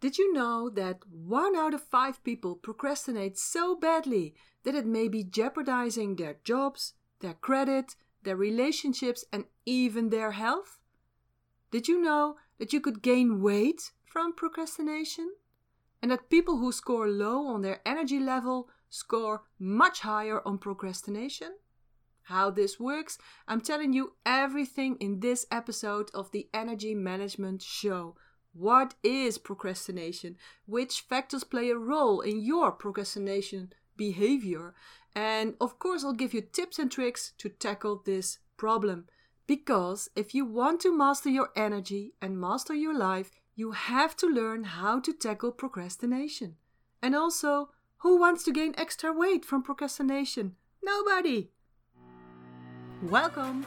Did you know that one out of five people procrastinate so badly that it may be jeopardizing their jobs, their credit, their relationships, and even their health? Did you know that you could gain weight from procrastination? And that people who score low on their energy level score much higher on procrastination? How this works, I'm telling you everything in this episode of the Energy Management Show. What is procrastination? Which factors play a role in your procrastination behavior? And of course, I'll give you tips and tricks to tackle this problem. Because if you want to master your energy and master your life, you have to learn how to tackle procrastination. And also, who wants to gain extra weight from procrastination? Nobody! Welcome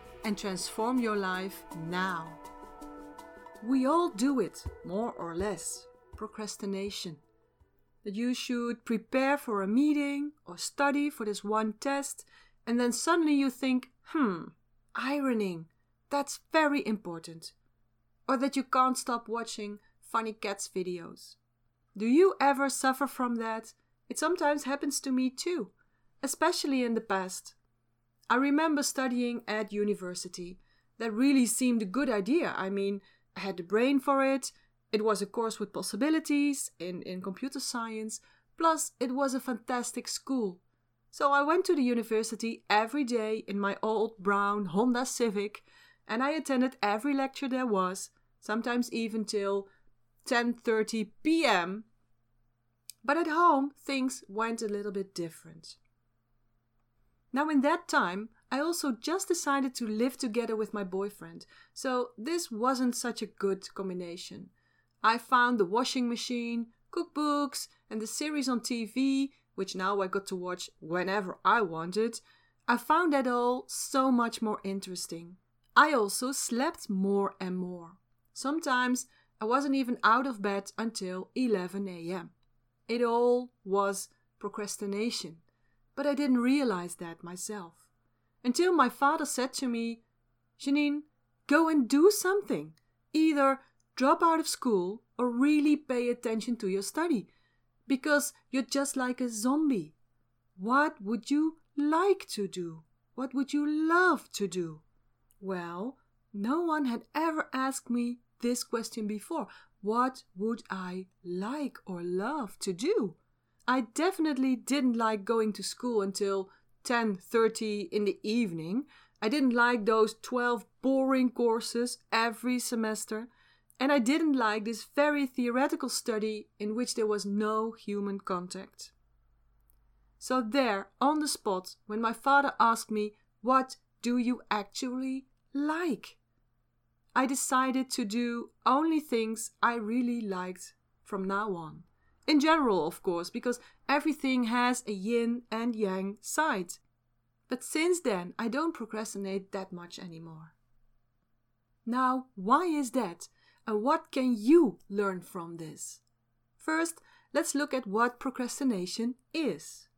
and transform your life now. We all do it, more or less. Procrastination. That you should prepare for a meeting or study for this one test, and then suddenly you think, hmm, ironing, that's very important. Or that you can't stop watching funny cats videos. Do you ever suffer from that? It sometimes happens to me too, especially in the past. I remember studying at university. That really seemed a good idea. I mean, I had the brain for it. It was a course with possibilities in, in computer science. Plus, it was a fantastic school. So I went to the university every day in my old brown Honda Civic and I attended every lecture there was, sometimes even till 10:30 p.m. But at home things went a little bit different. Now, in that time, I also just decided to live together with my boyfriend, so this wasn't such a good combination. I found the washing machine, cookbooks, and the series on TV, which now I got to watch whenever I wanted. I found that all so much more interesting. I also slept more and more. Sometimes I wasn't even out of bed until 11 a.m. It all was procrastination but I didn't realize that myself. Until my father said to me, Janine, go and do something. Either drop out of school or really pay attention to your study, because you're just like a zombie. What would you like to do? What would you love to do? Well, no one had ever asked me this question before. What would I like or love to do? I definitely didn't like going to school until 10:30 in the evening. I didn't like those 12 boring courses every semester, and I didn't like this very theoretical study in which there was no human contact. So there, on the spot, when my father asked me, "What do you actually like?" I decided to do only things I really liked from now on. In general, of course, because everything has a yin and yang side. But since then, I don't procrastinate that much anymore. Now, why is that? And what can you learn from this? First, let's look at what procrastination is.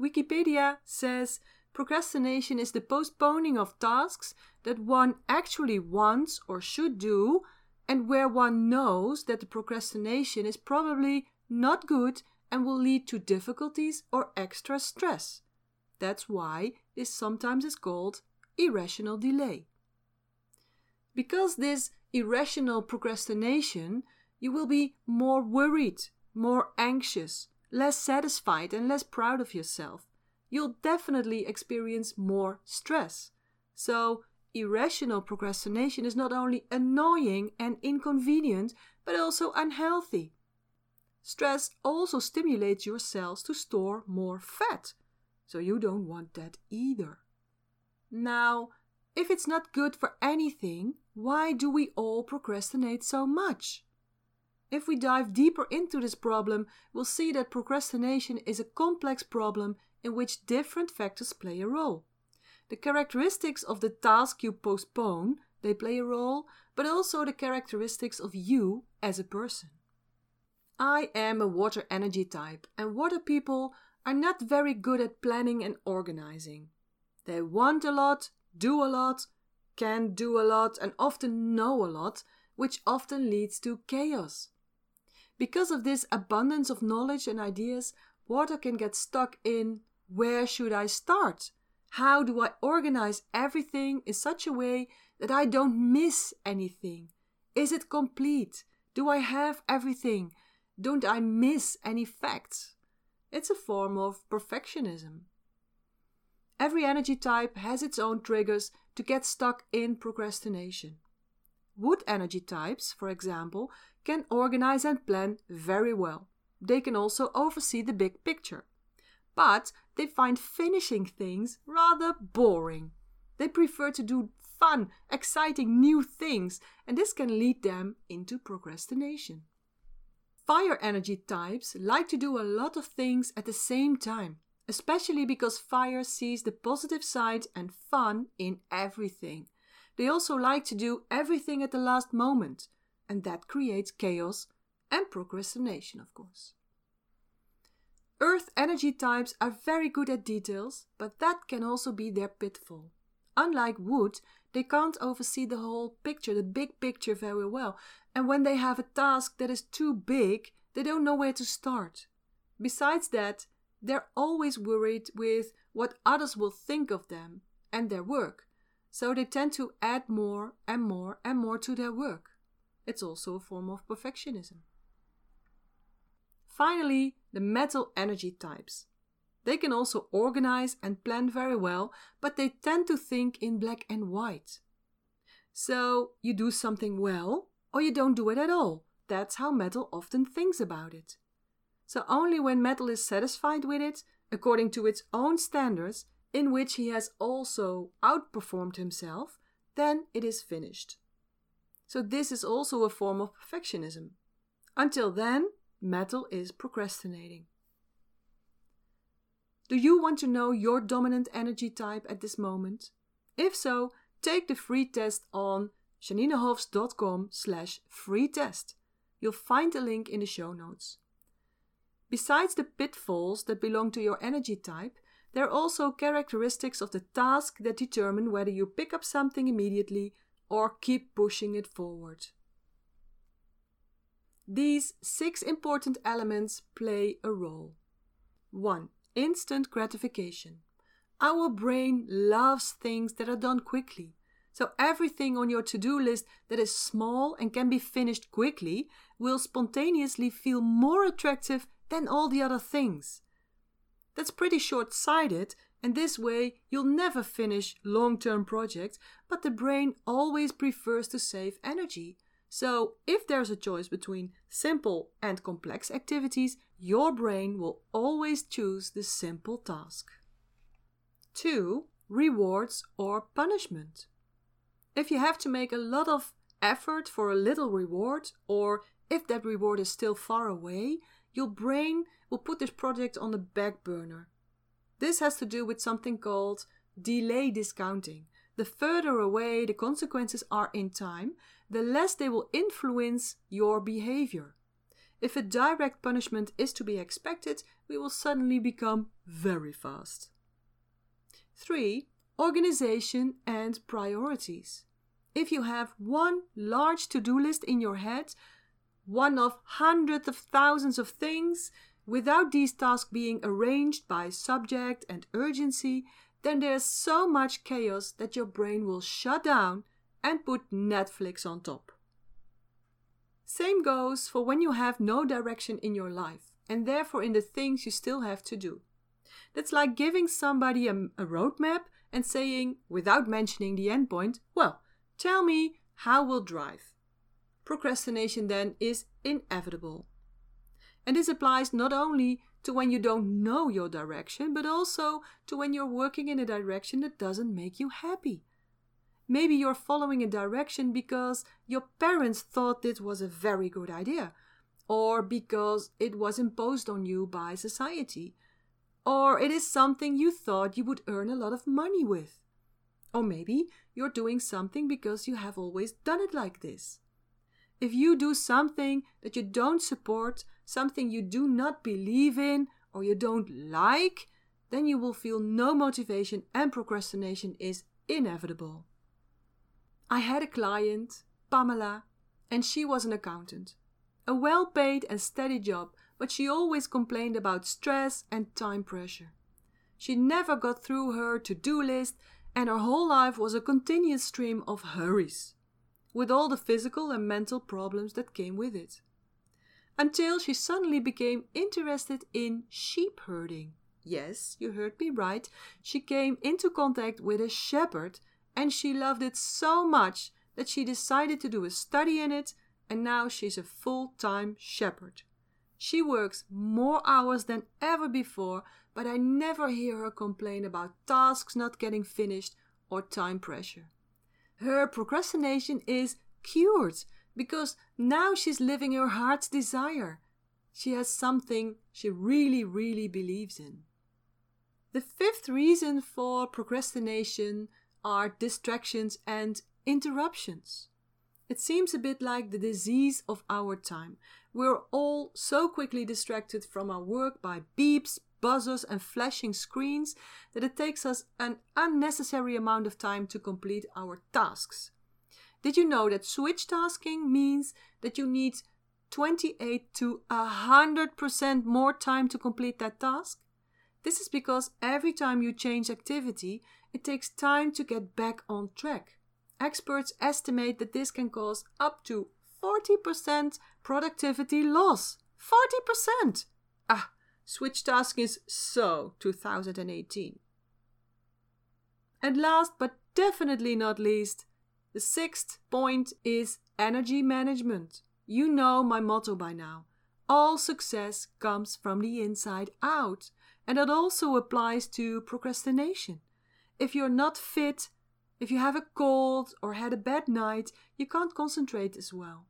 Wikipedia says procrastination is the postponing of tasks that one actually wants or should do, and where one knows that the procrastination is probably not good and will lead to difficulties or extra stress. That's why this sometimes is called irrational delay. Because this irrational procrastination, you will be more worried, more anxious, less satisfied, and less proud of yourself. You'll definitely experience more stress. So, irrational procrastination is not only annoying and inconvenient, but also unhealthy. Stress also stimulates your cells to store more fat, so you don't want that either. Now, if it's not good for anything, why do we all procrastinate so much? If we dive deeper into this problem, we'll see that procrastination is a complex problem in which different factors play a role. The characteristics of the task you postpone, they play a role, but also the characteristics of you as a person. I am a water energy type, and water people are not very good at planning and organizing. They want a lot, do a lot, can do a lot, and often know a lot, which often leads to chaos. Because of this abundance of knowledge and ideas, water can get stuck in where should I start? How do I organize everything in such a way that I don't miss anything? Is it complete? Do I have everything? Don't I miss any facts? It's a form of perfectionism. Every energy type has its own triggers to get stuck in procrastination. Wood energy types, for example, can organize and plan very well. They can also oversee the big picture. But they find finishing things rather boring. They prefer to do fun, exciting new things, and this can lead them into procrastination. Fire energy types like to do a lot of things at the same time, especially because fire sees the positive side and fun in everything. They also like to do everything at the last moment, and that creates chaos and procrastination, of course. Earth energy types are very good at details, but that can also be their pitfall. Unlike wood, they can't oversee the whole picture, the big picture, very well, and when they have a task that is too big, they don't know where to start. Besides that, they're always worried with what others will think of them and their work, so they tend to add more and more and more to their work. It's also a form of perfectionism. Finally, the metal energy types. They can also organize and plan very well, but they tend to think in black and white. So you do something well, or you don't do it at all. That's how metal often thinks about it. So only when metal is satisfied with it, according to its own standards, in which he has also outperformed himself, then it is finished. So this is also a form of perfectionism. Until then, metal is procrastinating. Do you want to know your dominant energy type at this moment? If so, take the free test on janinehofs.com slash free test. You'll find the link in the show notes. Besides the pitfalls that belong to your energy type, there are also characteristics of the task that determine whether you pick up something immediately or keep pushing it forward. These six important elements play a role. 1. Instant gratification. Our brain loves things that are done quickly. So everything on your to do list that is small and can be finished quickly will spontaneously feel more attractive than all the other things. That's pretty short sighted, and this way you'll never finish long term projects, but the brain always prefers to save energy. So, if there's a choice between simple and complex activities, your brain will always choose the simple task. 2. Rewards or punishment. If you have to make a lot of effort for a little reward, or if that reward is still far away, your brain will put this project on the back burner. This has to do with something called delay discounting. The further away the consequences are in time, the less they will influence your behavior. If a direct punishment is to be expected, we will suddenly become very fast. 3. Organization and priorities. If you have one large to do list in your head, one of hundreds of thousands of things, without these tasks being arranged by subject and urgency, then there's so much chaos that your brain will shut down and put Netflix on top. Same goes for when you have no direction in your life and therefore in the things you still have to do. That's like giving somebody a, a roadmap and saying, without mentioning the endpoint, well, tell me how we'll drive. Procrastination then is inevitable. And this applies not only to when you don't know your direction, but also to when you're working in a direction that doesn't make you happy. Maybe you're following a direction because your parents thought this was a very good idea, or because it was imposed on you by society, or it is something you thought you would earn a lot of money with. Or maybe you're doing something because you have always done it like this. If you do something that you don't support, something you do not believe in, or you don't like, then you will feel no motivation and procrastination is inevitable. I had a client, Pamela, and she was an accountant. A well paid and steady job, but she always complained about stress and time pressure. She never got through her to do list, and her whole life was a continuous stream of hurries, with all the physical and mental problems that came with it. Until she suddenly became interested in sheep herding. Yes, you heard me right. She came into contact with a shepherd and she loved it so much that she decided to do a study in it, and now she's a full time shepherd. She works more hours than ever before, but I never hear her complain about tasks not getting finished or time pressure. Her procrastination is cured because now she's living her heart's desire. She has something she really, really believes in. The fifth reason for procrastination are distractions and interruptions. It seems a bit like the disease of our time. We're all so quickly distracted from our work by beeps, buzzers, and flashing screens that it takes us an unnecessary amount of time to complete our tasks. Did you know that switch tasking means that you need 28 to 100% more time to complete that task? This is because every time you change activity, it takes time to get back on track. Experts estimate that this can cause up to 40% productivity loss. 40%! Ah, switch task is so 2018. And last but definitely not least, the sixth point is energy management. You know my motto by now. All success comes from the inside out, and that also applies to procrastination. If you're not fit, if you have a cold or had a bad night, you can't concentrate as well.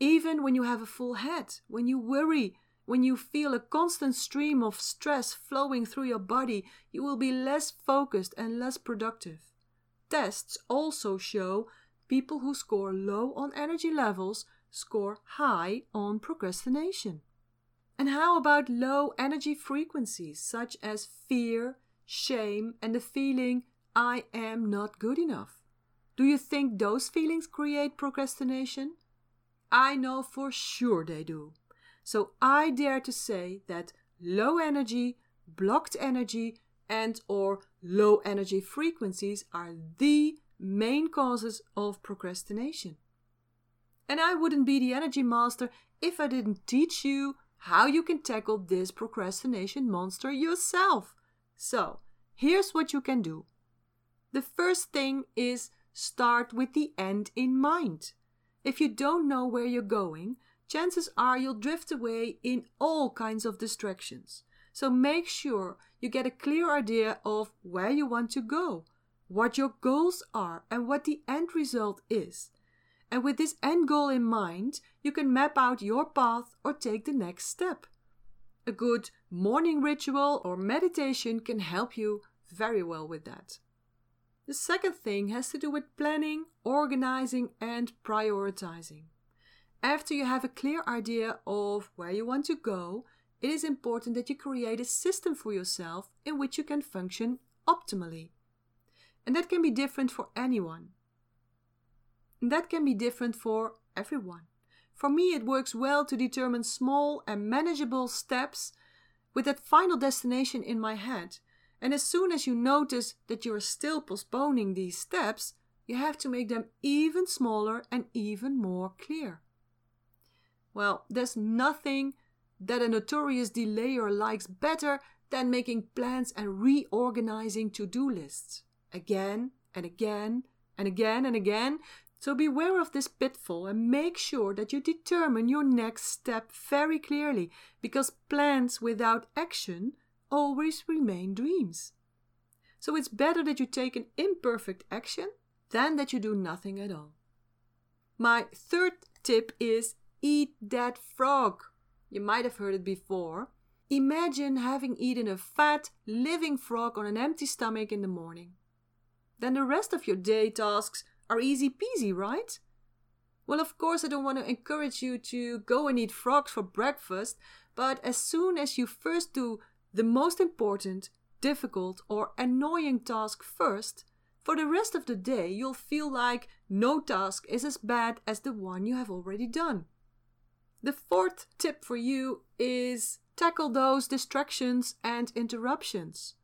Even when you have a full head, when you worry, when you feel a constant stream of stress flowing through your body, you will be less focused and less productive. Tests also show people who score low on energy levels score high on procrastination. And how about low energy frequencies such as fear, shame, and the feeling I am not good enough. Do you think those feelings create procrastination? I know for sure they do. So I dare to say that low energy, blocked energy, and or low energy frequencies are the main causes of procrastination. And I wouldn't be the energy master if I didn't teach you how you can tackle this procrastination monster yourself. So, here's what you can do. The first thing is start with the end in mind. If you don't know where you're going, chances are you'll drift away in all kinds of distractions. So make sure you get a clear idea of where you want to go, what your goals are, and what the end result is. And with this end goal in mind, you can map out your path or take the next step. A good morning ritual or meditation can help you very well with that. The second thing has to do with planning, organizing, and prioritizing. After you have a clear idea of where you want to go, it is important that you create a system for yourself in which you can function optimally. And that can be different for anyone. And that can be different for everyone. For me, it works well to determine small and manageable steps with that final destination in my head. And as soon as you notice that you are still postponing these steps, you have to make them even smaller and even more clear. Well, there's nothing that a notorious delayer likes better than making plans and reorganizing to do lists again and again and again and again so beware of this pitfall and make sure that you determine your next step very clearly because plans without action always remain dreams. So it's better that you take an imperfect action than that you do nothing at all. My third tip is eat that frog. You might have heard it before. Imagine having eaten a fat, living frog on an empty stomach in the morning. Then the rest of your day tasks are easy peasy, right? Well, of course, I don't want to encourage you to go and eat frogs for breakfast, but as soon as you first do the most important, difficult, or annoying task first, for the rest of the day you'll feel like no task is as bad as the one you have already done. The fourth tip for you is tackle those distractions and interruptions.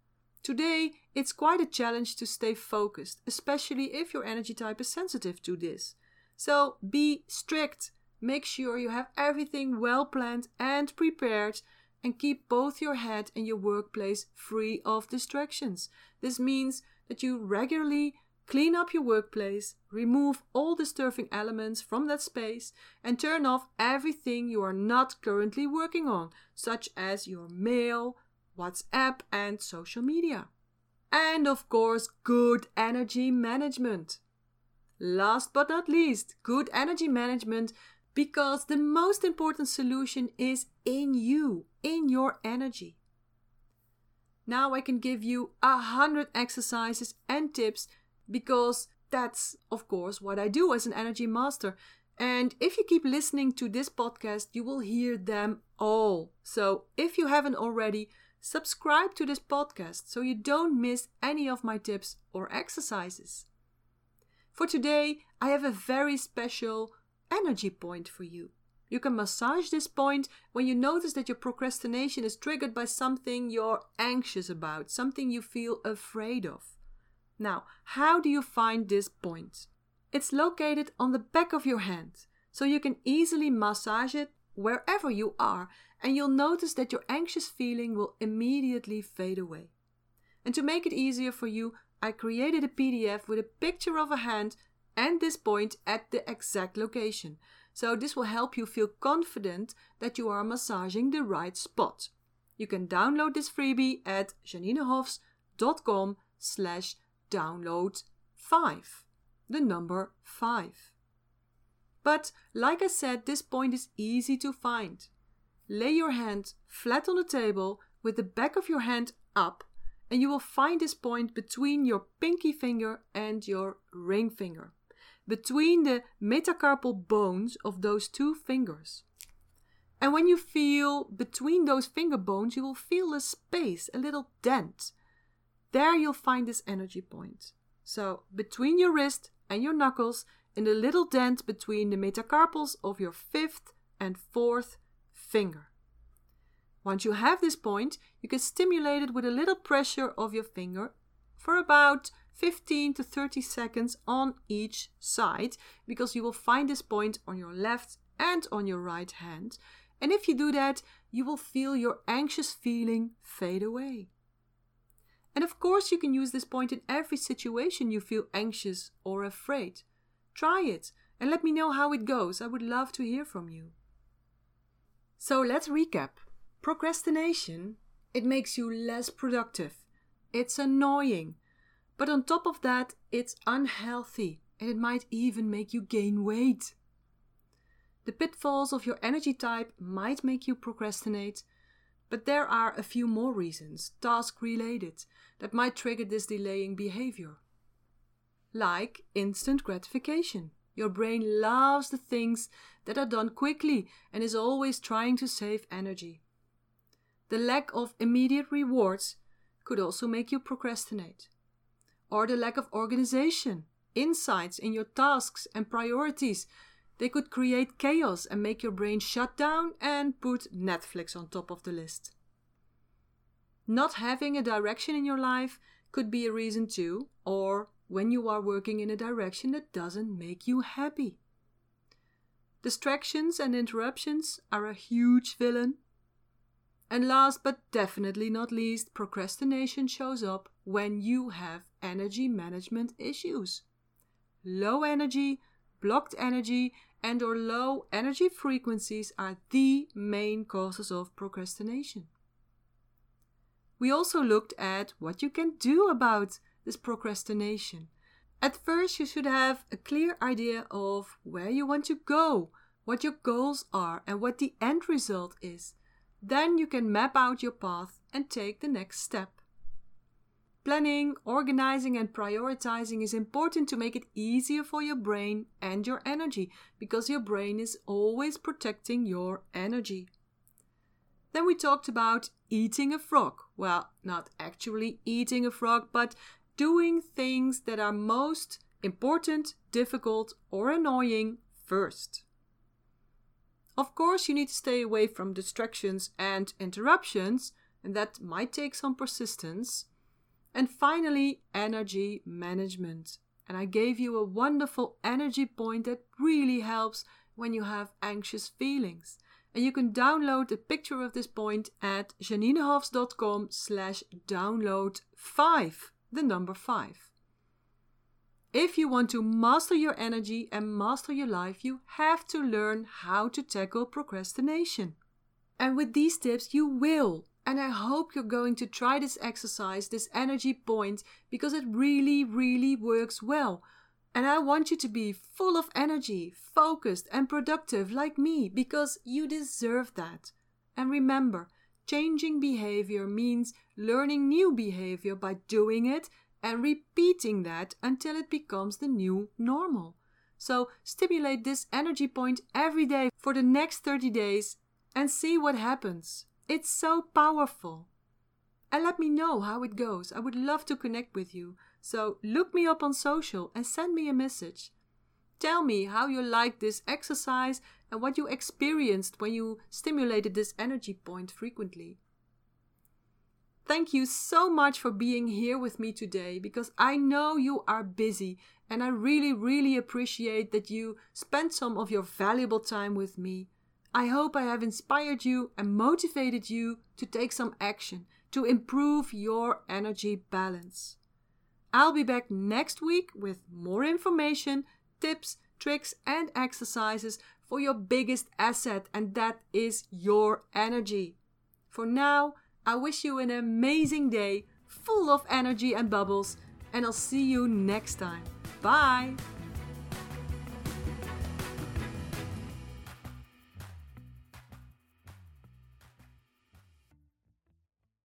Today, it's quite a challenge to stay focused, especially if your energy type is sensitive to this. So be strict. Make sure you have everything well planned and prepared and keep both your head and your workplace free of distractions. This means that you regularly clean up your workplace, remove all disturbing elements from that space, and turn off everything you are not currently working on, such as your mail, WhatsApp, and social media. And of course, good energy management. Last but not least, good energy management because the most important solution is in you, in your energy. Now I can give you a hundred exercises and tips because that's, of course, what I do as an energy master. And if you keep listening to this podcast, you will hear them all. So if you haven't already, subscribe to this podcast so you don't miss any of my tips or exercises. For today, I have a very special energy point for you. You can massage this point when you notice that your procrastination is triggered by something you're anxious about, something you feel afraid of. Now, how do you find this point? It's located on the back of your hand, so you can easily massage it wherever you are, and you'll notice that your anxious feeling will immediately fade away. And to make it easier for you, I created a PDF with a picture of a hand and this point at the exact location. So this will help you feel confident that you are massaging the right spot. You can download this freebie at janinehofs.com slash download 5. The number 5. But like I said, this point is easy to find. Lay your hand flat on the table with the back of your hand up and you will find this point between your pinky finger and your ring finger between the metacarpal bones of those two fingers. And when you feel between those finger bones, you will feel a space, a little dent. There you'll find this energy point. So, between your wrist and your knuckles, in the little dent between the metacarpals of your fifth and fourth finger. Once you have this point, you can stimulate it with a little pressure of your finger for about 15 to 30 seconds on each side because you will find this point on your left and on your right hand. And if you do that, you will feel your anxious feeling fade away. And of course, you can use this point in every situation you feel anxious or afraid. Try it and let me know how it goes. I would love to hear from you. So let's recap. Procrastination, it makes you less productive. It's annoying. But on top of that, it's unhealthy and it might even make you gain weight. The pitfalls of your energy type might make you procrastinate, but there are a few more reasons, task related, that might trigger this delaying behavior. Like instant gratification. Your brain loves the things that are done quickly and is always trying to save energy. The lack of immediate rewards could also make you procrastinate or the lack of organization, insights in your tasks and priorities. They could create chaos and make your brain shut down and put Netflix on top of the list. Not having a direction in your life could be a reason too, or when you are working in a direction that doesn't make you happy. Distractions and interruptions are a huge villain and last but definitely not least, procrastination shows up when you have energy management issues. Low energy, blocked energy, and or low energy frequencies are the main causes of procrastination. We also looked at what you can do about this procrastination. At first, you should have a clear idea of where you want to go, what your goals are, and what the end result is. Then you can map out your path and take the next step. Planning, organizing, and prioritizing is important to make it easier for your brain and your energy because your brain is always protecting your energy. Then we talked about eating a frog. Well, not actually eating a frog, but doing things that are most important, difficult, or annoying first. Of course, you need to stay away from distractions and interruptions, and that might take some persistence. And finally, energy management. And I gave you a wonderful energy point that really helps when you have anxious feelings. And you can download a picture of this point at janinehofs.com slash download 5, the number 5. If you want to master your energy and master your life, you have to learn how to tackle procrastination. And with these tips, you will and I hope you're going to try this exercise, this energy point, because it really, really works well. And I want you to be full of energy, focused, and productive like me because you deserve that. And remember, changing behavior means learning new behavior by doing it and repeating that until it becomes the new normal. So, stimulate this energy point every day for the next 30 days and see what happens. It's so powerful. And let me know how it goes. I would love to connect with you. So look me up on social and send me a message. Tell me how you liked this exercise and what you experienced when you stimulated this energy point frequently. Thank you so much for being here with me today because I know you are busy and I really, really appreciate that you spent some of your valuable time with me. I hope I have inspired you and motivated you to take some action to improve your energy balance. I'll be back next week with more information, tips, tricks, and exercises for your biggest asset, and that is your energy. For now, I wish you an amazing day full of energy and bubbles, and I'll see you next time. Bye!